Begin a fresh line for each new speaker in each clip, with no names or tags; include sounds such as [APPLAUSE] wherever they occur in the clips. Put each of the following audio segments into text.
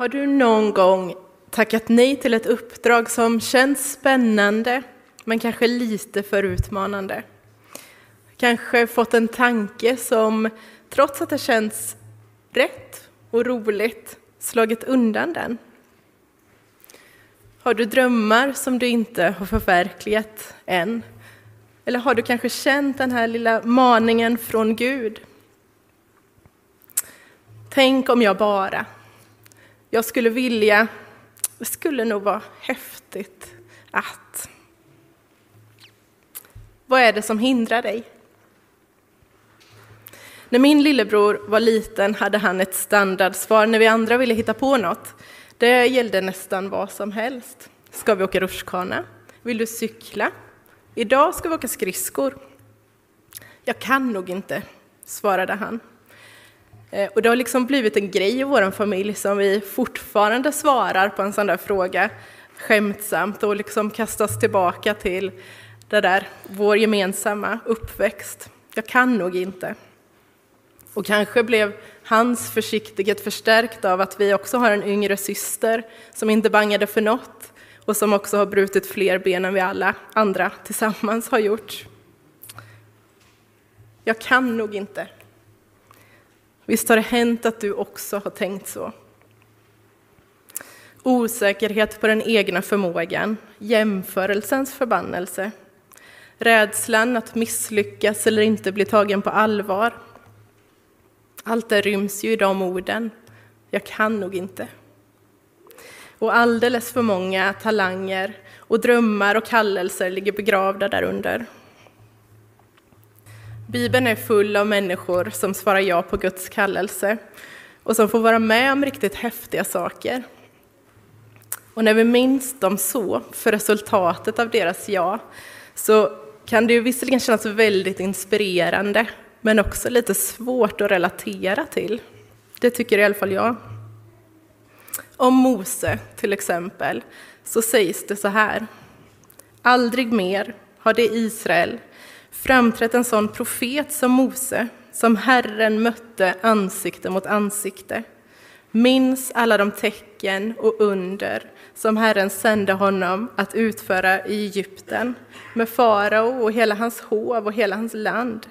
Har du någon gång tackat nej till ett uppdrag som känns spännande men kanske lite för utmanande? Kanske fått en tanke som, trots att det känns rätt och roligt, slagit undan den? Har du drömmar som du inte har förverkligat än? Eller har du kanske känt den här lilla maningen från Gud? Tänk om jag bara jag skulle vilja, det skulle nog vara häftigt att. Vad är det som hindrar dig? När min lillebror var liten hade han ett standardsvar när vi andra ville hitta på något. Det gällde nästan vad som helst. Ska vi åka rutschkana? Vill du cykla? Idag ska vi åka skridskor. Jag kan nog inte, svarade han. Eh, och det har liksom blivit en grej i vår familj som vi fortfarande svarar på en sån där fråga skämtsamt och liksom kastas tillbaka till det där, vår gemensamma uppväxt. Jag kan nog inte. Och kanske blev hans försiktighet förstärkt av att vi också har en yngre syster som inte bangade för något och som också har brutit fler ben än vi alla andra tillsammans har gjort. Jag kan nog inte. Visst har det hänt att du också har tänkt så? Osäkerhet på den egna förmågan, jämförelsens förbannelse, rädslan att misslyckas eller inte bli tagen på allvar. Allt det ryms ju i de orden. Jag kan nog inte. Och alldeles för många talanger och drömmar och kallelser ligger begravda därunder. Bibeln är full av människor som svarar ja på Guds kallelse och som får vara med om riktigt häftiga saker. Och när vi minns dem så, för resultatet av deras ja, så kan det ju visserligen kännas väldigt inspirerande, men också lite svårt att relatera till. Det tycker i alla fall jag. Om Mose, till exempel, så sägs det så här. Aldrig mer har det Israel framträtt en sån profet som Mose, som Herren mötte ansikte mot ansikte. Minns alla de tecken och under som Herren sände honom att utföra i Egypten med farao och hela hans hov och hela hans land.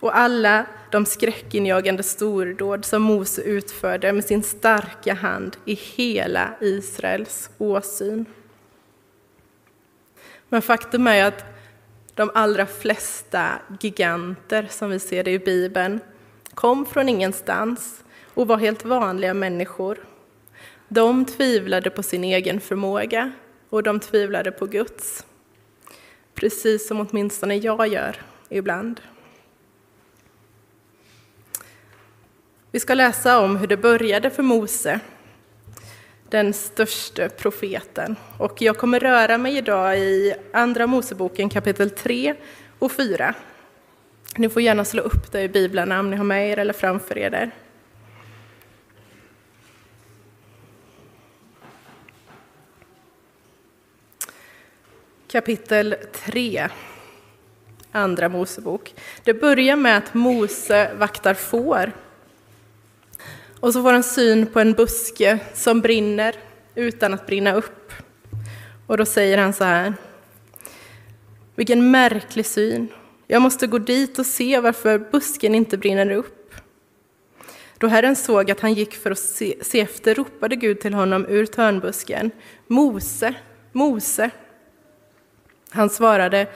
Och alla de skräckinjagande stordåd som Mose utförde med sin starka hand i hela Israels åsyn. Men faktum är att de allra flesta giganter som vi ser det i Bibeln kom från ingenstans och var helt vanliga människor. De tvivlade på sin egen förmåga och de tvivlade på Guds. Precis som åtminstone jag gör ibland. Vi ska läsa om hur det började för Mose den största profeten. Och jag kommer röra mig idag i Andra Moseboken kapitel 3 och 4. Ni får gärna slå upp det i biblarna om ni har med er eller framför er där. Kapitel 3, Andra Mosebok. Det börjar med att Mose vaktar får och så får han syn på en buske som brinner utan att brinna upp. Och då säger han så här. Vilken märklig syn. Jag måste gå dit och se varför busken inte brinner upp. Då Herren såg att han gick för att se, se efter ropade Gud till honom ur törnbusken. Mose, Mose. Han svarade,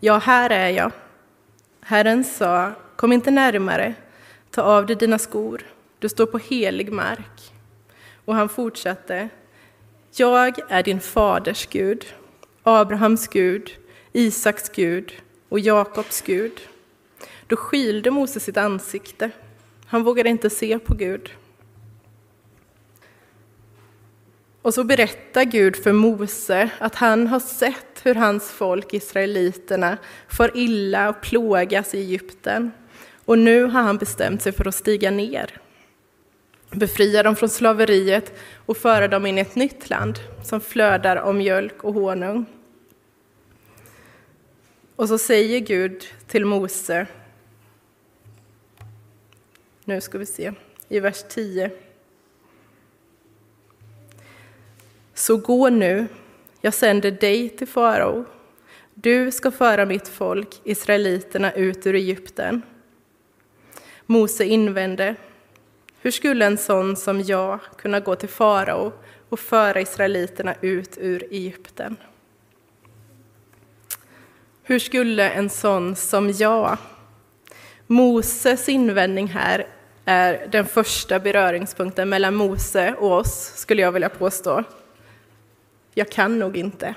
ja, här är jag. Herren sa, kom inte närmare, ta av dig dina skor. Du står på helig mark. Och han fortsatte. Jag är din faders Gud, Abrahams Gud, Isaks Gud och Jakobs Gud. Då skylde Mose sitt ansikte. Han vågade inte se på Gud. Och så berättar Gud för Mose att han har sett hur hans folk, israeliterna, far illa och plågas i Egypten. Och nu har han bestämt sig för att stiga ner befria dem från slaveriet och föra dem in i ett nytt land som flödar av mjölk och honung. Och så säger Gud till Mose, nu ska vi se, i vers 10. Så gå nu, jag sänder dig till farao. Du ska föra mitt folk, israeliterna, ut ur Egypten. Mose invände, hur skulle en sån som jag kunna gå till farao och föra israeliterna ut ur Egypten? Hur skulle en sån som jag? Moses invändning här är den första beröringspunkten mellan Mose och oss, skulle jag vilja påstå. Jag kan nog inte.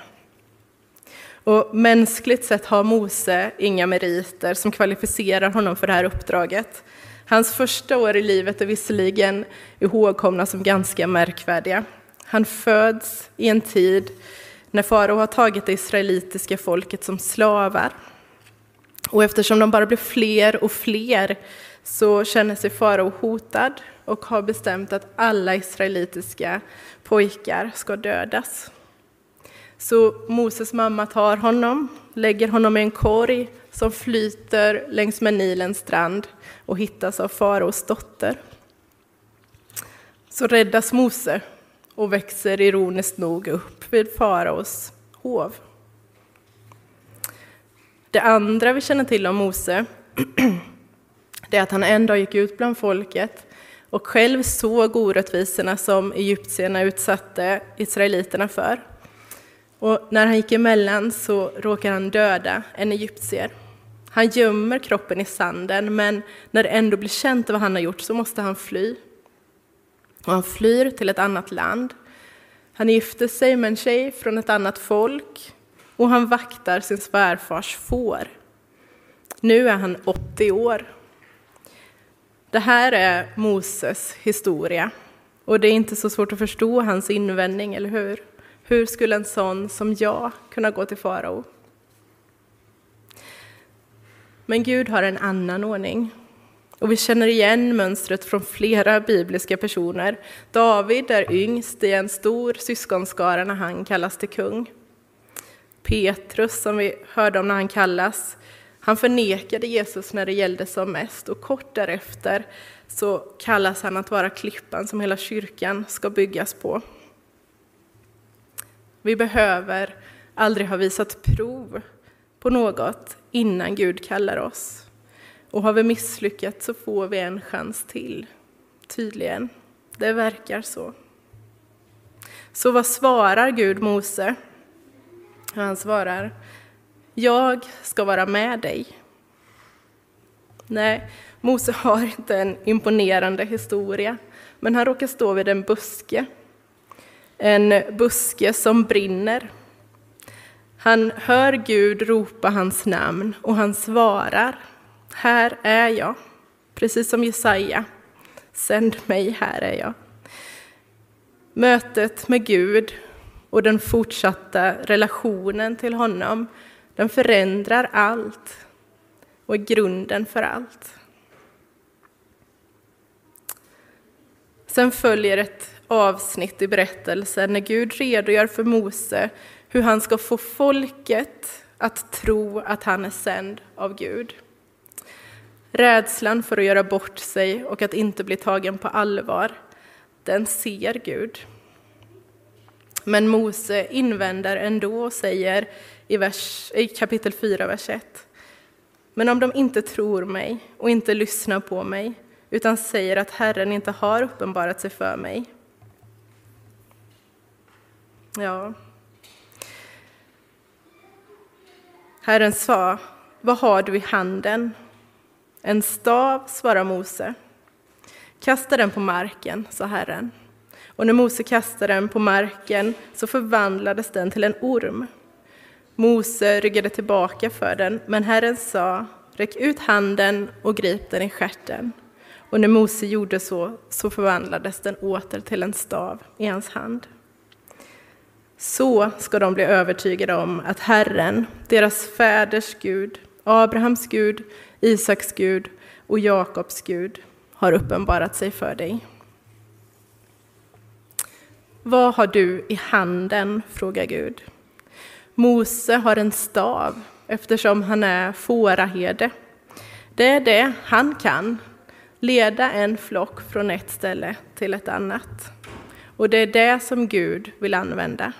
Och mänskligt sett har Mose inga meriter som kvalificerar honom för det här uppdraget. Hans första år i livet är visserligen ihågkomna som ganska märkvärdiga. Han föds i en tid när farao har tagit det israelitiska folket som slavar. Och eftersom de bara blir fler och fler så känner sig farao hotad och har bestämt att alla israelitiska pojkar ska dödas. Så Moses mamma tar honom, lägger honom i en korg som flyter längs med Nilens strand och hittas av faraos dotter. Så räddas Mose och växer ironiskt nog upp vid faraos hov. Det andra vi känner till om Mose [CLEARS THROAT] det är att han en dag gick ut bland folket och själv såg orättvisorna som egyptierna utsatte israeliterna för. Och när han gick emellan så råkar han döda en egyptier. Han gömmer kroppen i sanden, men när det ändå blir känt vad han har gjort så måste han fly. Och han flyr till ett annat land. Han gifter sig med en tjej från ett annat folk och han vaktar sin svärfars får. Nu är han 80 år. Det här är Moses historia och det är inte så svårt att förstå hans invändning, eller hur? Hur skulle en sån som jag kunna gå till farao? Men Gud har en annan ordning. Och vi känner igen mönstret från flera bibliska personer. David är yngst i en stor syskonskara när han kallas till kung. Petrus, som vi hörde om när han kallas, han förnekade Jesus när det gällde som mest och kort därefter så kallas han att vara klippan som hela kyrkan ska byggas på. Vi behöver aldrig ha visat prov på något innan Gud kallar oss. Och har vi misslyckats så får vi en chans till, tydligen. Det verkar så. Så vad svarar Gud Mose? Han svarar, jag ska vara med dig. Nej, Mose har inte en imponerande historia, men han råkar stå vid en buske. En buske som brinner. Han hör Gud ropa hans namn och han svarar, här är jag. Precis som Jesaja, sänd mig, här är jag. Mötet med Gud och den fortsatta relationen till honom, den förändrar allt och är grunden för allt. Sen följer ett avsnitt i berättelsen när Gud redogör för Mose hur han ska få folket att tro att han är sänd av Gud. Rädslan för att göra bort sig och att inte bli tagen på allvar, den ser Gud. Men Mose invänder ändå och säger i, vers, i kapitel 4, vers 1. Men om de inte tror mig och inte lyssnar på mig, utan säger att Herren inte har uppenbarat sig för mig. Ja. Herren sa, vad har du i handen? En stav, svarade Mose. Kasta den på marken, sa Herren. Och när Mose kastade den på marken så förvandlades den till en orm. Mose ryggade tillbaka för den, men Herren sa, räck ut handen och grip den i stjärten. Och när Mose gjorde så, så förvandlades den åter till en stav i hans hand. Så ska de bli övertygade om att Herren, deras fäders Gud, Abrahams Gud, Isaks Gud och Jakobs Gud, har uppenbarat sig för dig. Vad har du i handen? frågar Gud. Mose har en stav eftersom han är fåraherde. Det är det han kan, leda en flock från ett ställe till ett annat. Och det är det som Gud vill använda.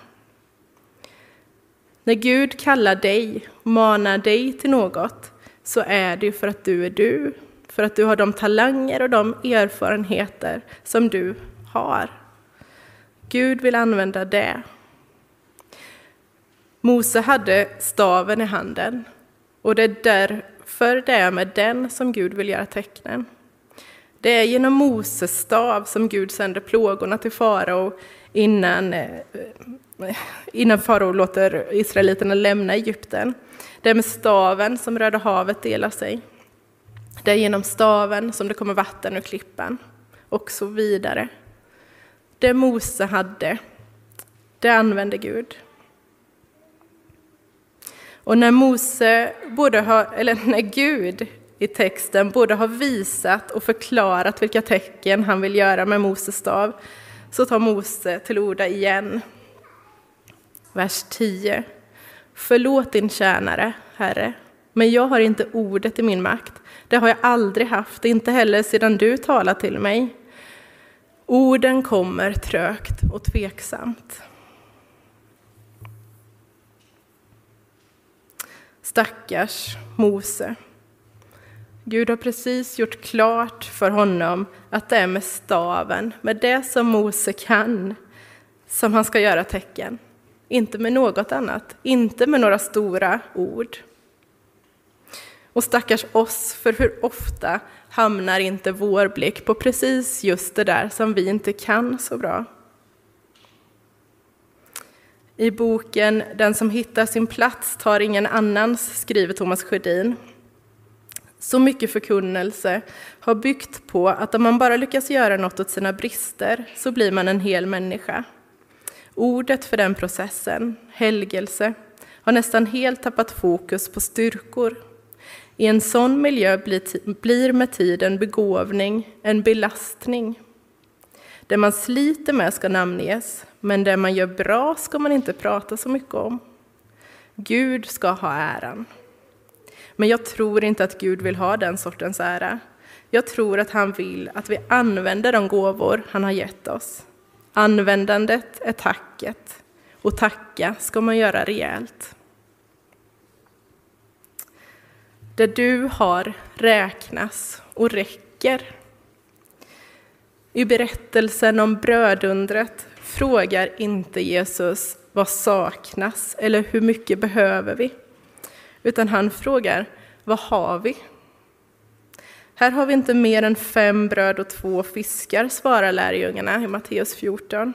När Gud kallar dig, manar dig till något, så är det för att du är du, för att du har de talanger och de erfarenheter som du har. Gud vill använda det. Mose hade staven i handen och det är därför det är med den som Gud vill göra tecknen. Det är genom Moses stav som Gud sänder plågorna till farao innan, eh, [LAUGHS] innan farao låter israeliterna lämna Egypten. Det är med staven som Röda havet delar sig. Det är genom staven som det kommer vatten ur klippan och så vidare. Det Mose hade, det använde Gud. Och när Mose borde ha, eller när Gud i texten både har visat och förklarat vilka tecken han vill göra med Moses stav, så tar Mose till orda igen. Vers 10. Förlåt din tjänare, Herre, men jag har inte ordet i min makt. Det har jag aldrig haft, inte heller sedan du talade till mig. Orden kommer trögt och tveksamt. Stackars Mose. Gud har precis gjort klart för honom att det är med staven, med det som Mose kan, som han ska göra tecken. Inte med något annat, inte med några stora ord. Och stackars oss, för hur ofta hamnar inte vår blick på precis just det där som vi inte kan så bra? I boken Den som hittar sin plats tar ingen annans skriver Thomas Sjödin. Så mycket förkunnelse har byggt på att om man bara lyckas göra något åt sina brister så blir man en hel människa. Ordet för den processen, helgelse, har nästan helt tappat fokus på styrkor. I en sån miljö blir med tiden begåvning en belastning. Det man sliter med ska namnges, men det man gör bra ska man inte prata så mycket om. Gud ska ha äran. Men jag tror inte att Gud vill ha den sortens ära. Jag tror att han vill att vi använder de gåvor han har gett oss. Användandet är tacket, och tacka ska man göra rejält. Det du har räknas och räcker. I berättelsen om brödundret frågar inte Jesus vad saknas eller hur mycket behöver vi? Utan han frågar, vad har vi? Här har vi inte mer än fem bröd och två fiskar, svarar lärjungarna i Matteus 14.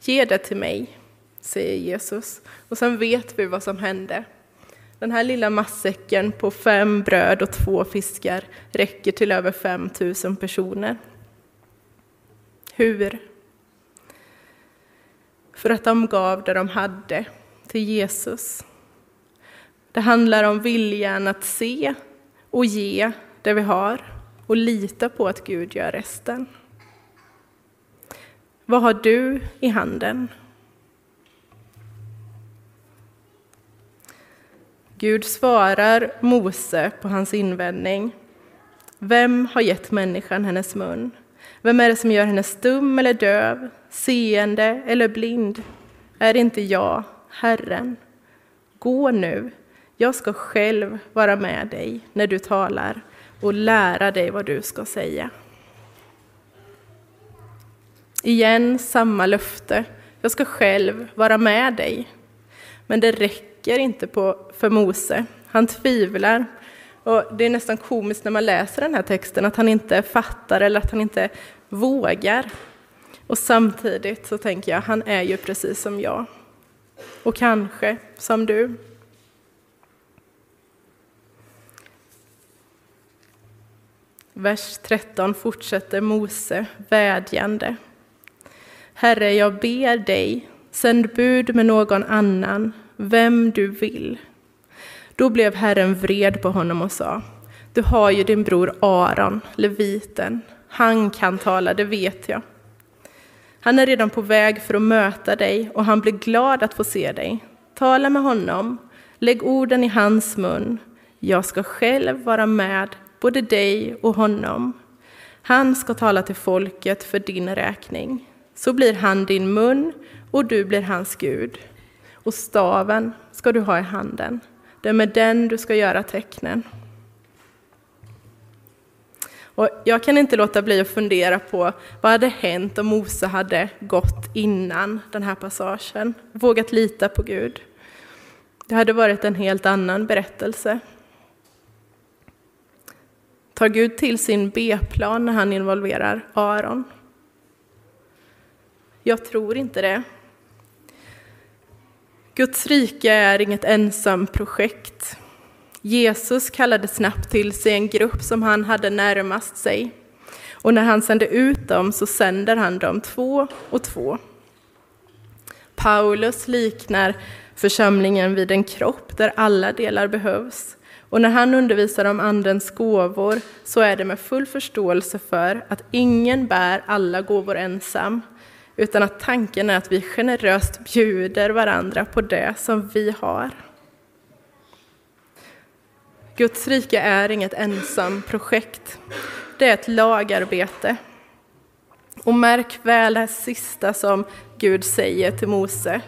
Ge det till mig, säger Jesus. Och sen vet vi vad som hände. Den här lilla matsäcken på fem bröd och två fiskar räcker till över 5 000 personer. Hur? För att de gav det de hade till Jesus. Det handlar om viljan att se och ge det vi har och lita på att Gud gör resten. Vad har du i handen? Gud svarar Mose på hans invändning. Vem har gett människan hennes mun? Vem är det som gör henne stum eller döv, seende eller blind? Är det inte jag, Herren? Gå nu, jag ska själv vara med dig när du talar och lära dig vad du ska säga. Igen samma löfte, jag ska själv vara med dig. Men det räcker inte på, för Mose, han tvivlar. Och det är nästan komiskt när man läser den här texten att han inte fattar eller att han inte vågar. Och samtidigt så tänker jag, han är ju precis som jag. Och kanske som du. Vers 13 fortsätter Mose vädjande. Herre, jag ber dig, sänd bud med någon annan, vem du vill. Då blev Herren vred på honom och sa, du har ju din bror Aron, leviten, han kan tala, det vet jag. Han är redan på väg för att möta dig och han blir glad att få se dig. Tala med honom, lägg orden i hans mun. Jag ska själv vara med både dig och honom. Han ska tala till folket för din räkning. Så blir han din mun och du blir hans Gud. Och staven ska du ha i handen. Det är med den du ska göra tecknen. Och jag kan inte låta bli att fundera på vad hade hänt om Mose hade gått innan den här passagen, vågat lita på Gud. Det hade varit en helt annan berättelse. Tar Gud till sin B-plan när han involverar Aron? Jag tror inte det. Guds rike är inget ensamprojekt. Jesus kallade snabbt till sig en grupp som han hade närmast sig. Och när han sände ut dem så sänder han dem två och två. Paulus liknar församlingen vid en kropp där alla delar behövs. Och när han undervisar om Andens gåvor så är det med full förståelse för att ingen bär alla gåvor ensam, utan att tanken är att vi generöst bjuder varandra på det som vi har. Guds rike är inget ensam projekt. Det är ett lagarbete. Och märk väl det sista som Gud säger till Mose.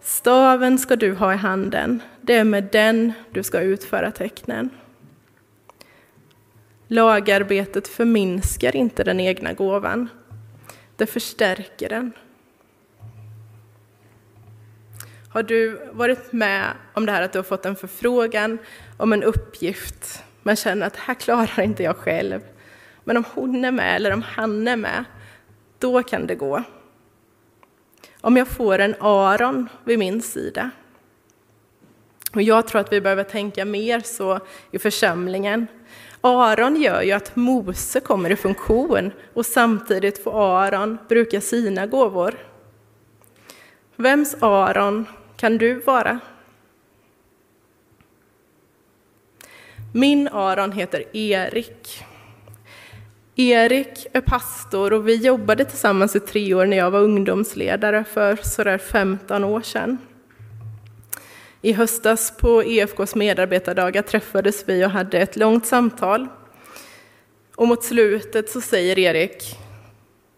Staven ska du ha i handen, det är med den du ska utföra tecknen. Lagarbetet förminskar inte den egna gåvan, det förstärker den. Har du varit med om det här att du har fått en förfrågan om en uppgift, men känner att här klarar inte jag själv. Men om hon är med eller om han är med, då kan det gå. Om jag får en Aron vid min sida. Och jag tror att vi behöver tänka mer så i församlingen. Aron gör ju att Mose kommer i funktion och samtidigt får Aron bruka sina gåvor. Vems Aron kan du vara? Min Aron heter Erik. Erik är pastor och vi jobbade tillsammans i tre år när jag var ungdomsledare för sådär 15 år sedan. I höstas på EFKs medarbetardagar träffades vi och hade ett långt samtal. Och mot slutet så säger Erik,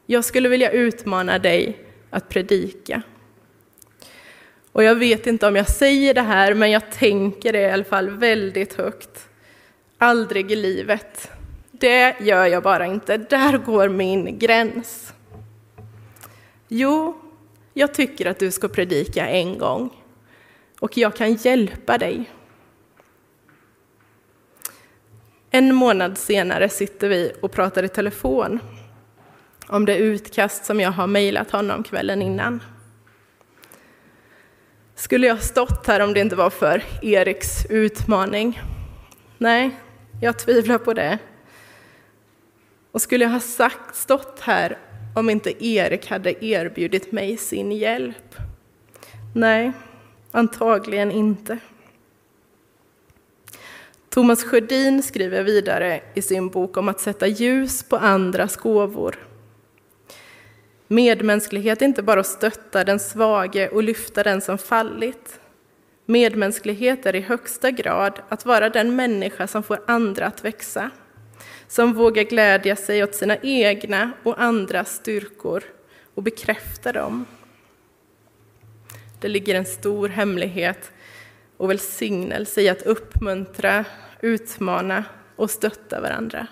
jag skulle vilja utmana dig att predika. Och jag vet inte om jag säger det här, men jag tänker det i alla fall väldigt högt. Aldrig i livet. Det gör jag bara inte. Där går min gräns. Jo, jag tycker att du ska predika en gång. Och jag kan hjälpa dig. En månad senare sitter vi och pratar i telefon om det utkast som jag har mejlat honom kvällen innan. Skulle jag stått här om det inte var för Eriks utmaning? Nej, jag tvivlar på det. Och skulle jag ha sagt, stått här om inte Erik hade erbjudit mig sin hjälp? Nej, antagligen inte. Thomas Sjödin skriver vidare i sin bok om att sätta ljus på andras gåvor. Medmänsklighet är inte bara att stötta den svage och lyfta den som fallit. Medmänsklighet är i högsta grad att vara den människa som får andra att växa, som vågar glädja sig åt sina egna och andras styrkor och bekräfta dem. Det ligger en stor hemlighet och välsignelse i att uppmuntra, utmana och stötta varandra.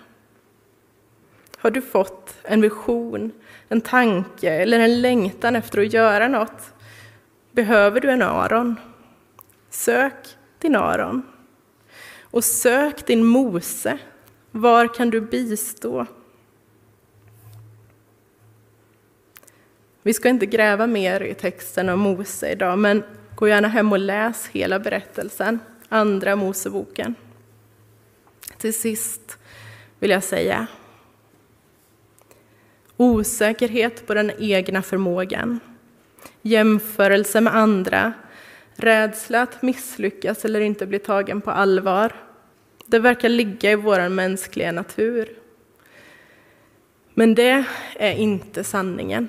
Har du fått en vision, en tanke eller en längtan efter att göra något? Behöver du en Aron? Sök din Aron. Och sök din Mose. Var kan du bistå? Vi ska inte gräva mer i texten om Mose idag, men gå gärna hem och läs hela berättelsen, Andra Moseboken. Till sist vill jag säga osäkerhet på den egna förmågan, jämförelse med andra, rädsla att misslyckas eller inte bli tagen på allvar. Det verkar ligga i vår mänskliga natur. Men det är inte sanningen.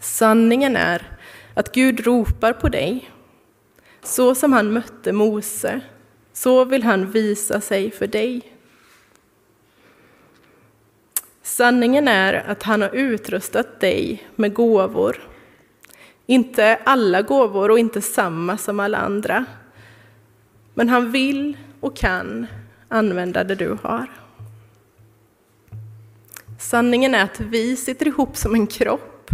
Sanningen är att Gud ropar på dig. Så som han mötte Mose, så vill han visa sig för dig. Sanningen är att han har utrustat dig med gåvor. Inte alla gåvor och inte samma som alla andra. Men han vill och kan använda det du har. Sanningen är att vi sitter ihop som en kropp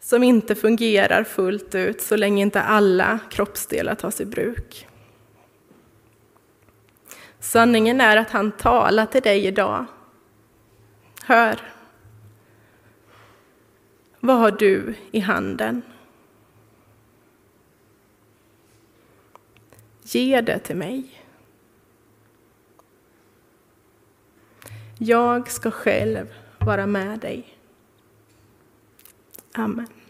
som inte fungerar fullt ut så länge inte alla kroppsdelar tas i bruk. Sanningen är att han talar till dig idag. Hör. Vad har du i handen? Ge det till mig. Jag ska själv vara med dig. Amen.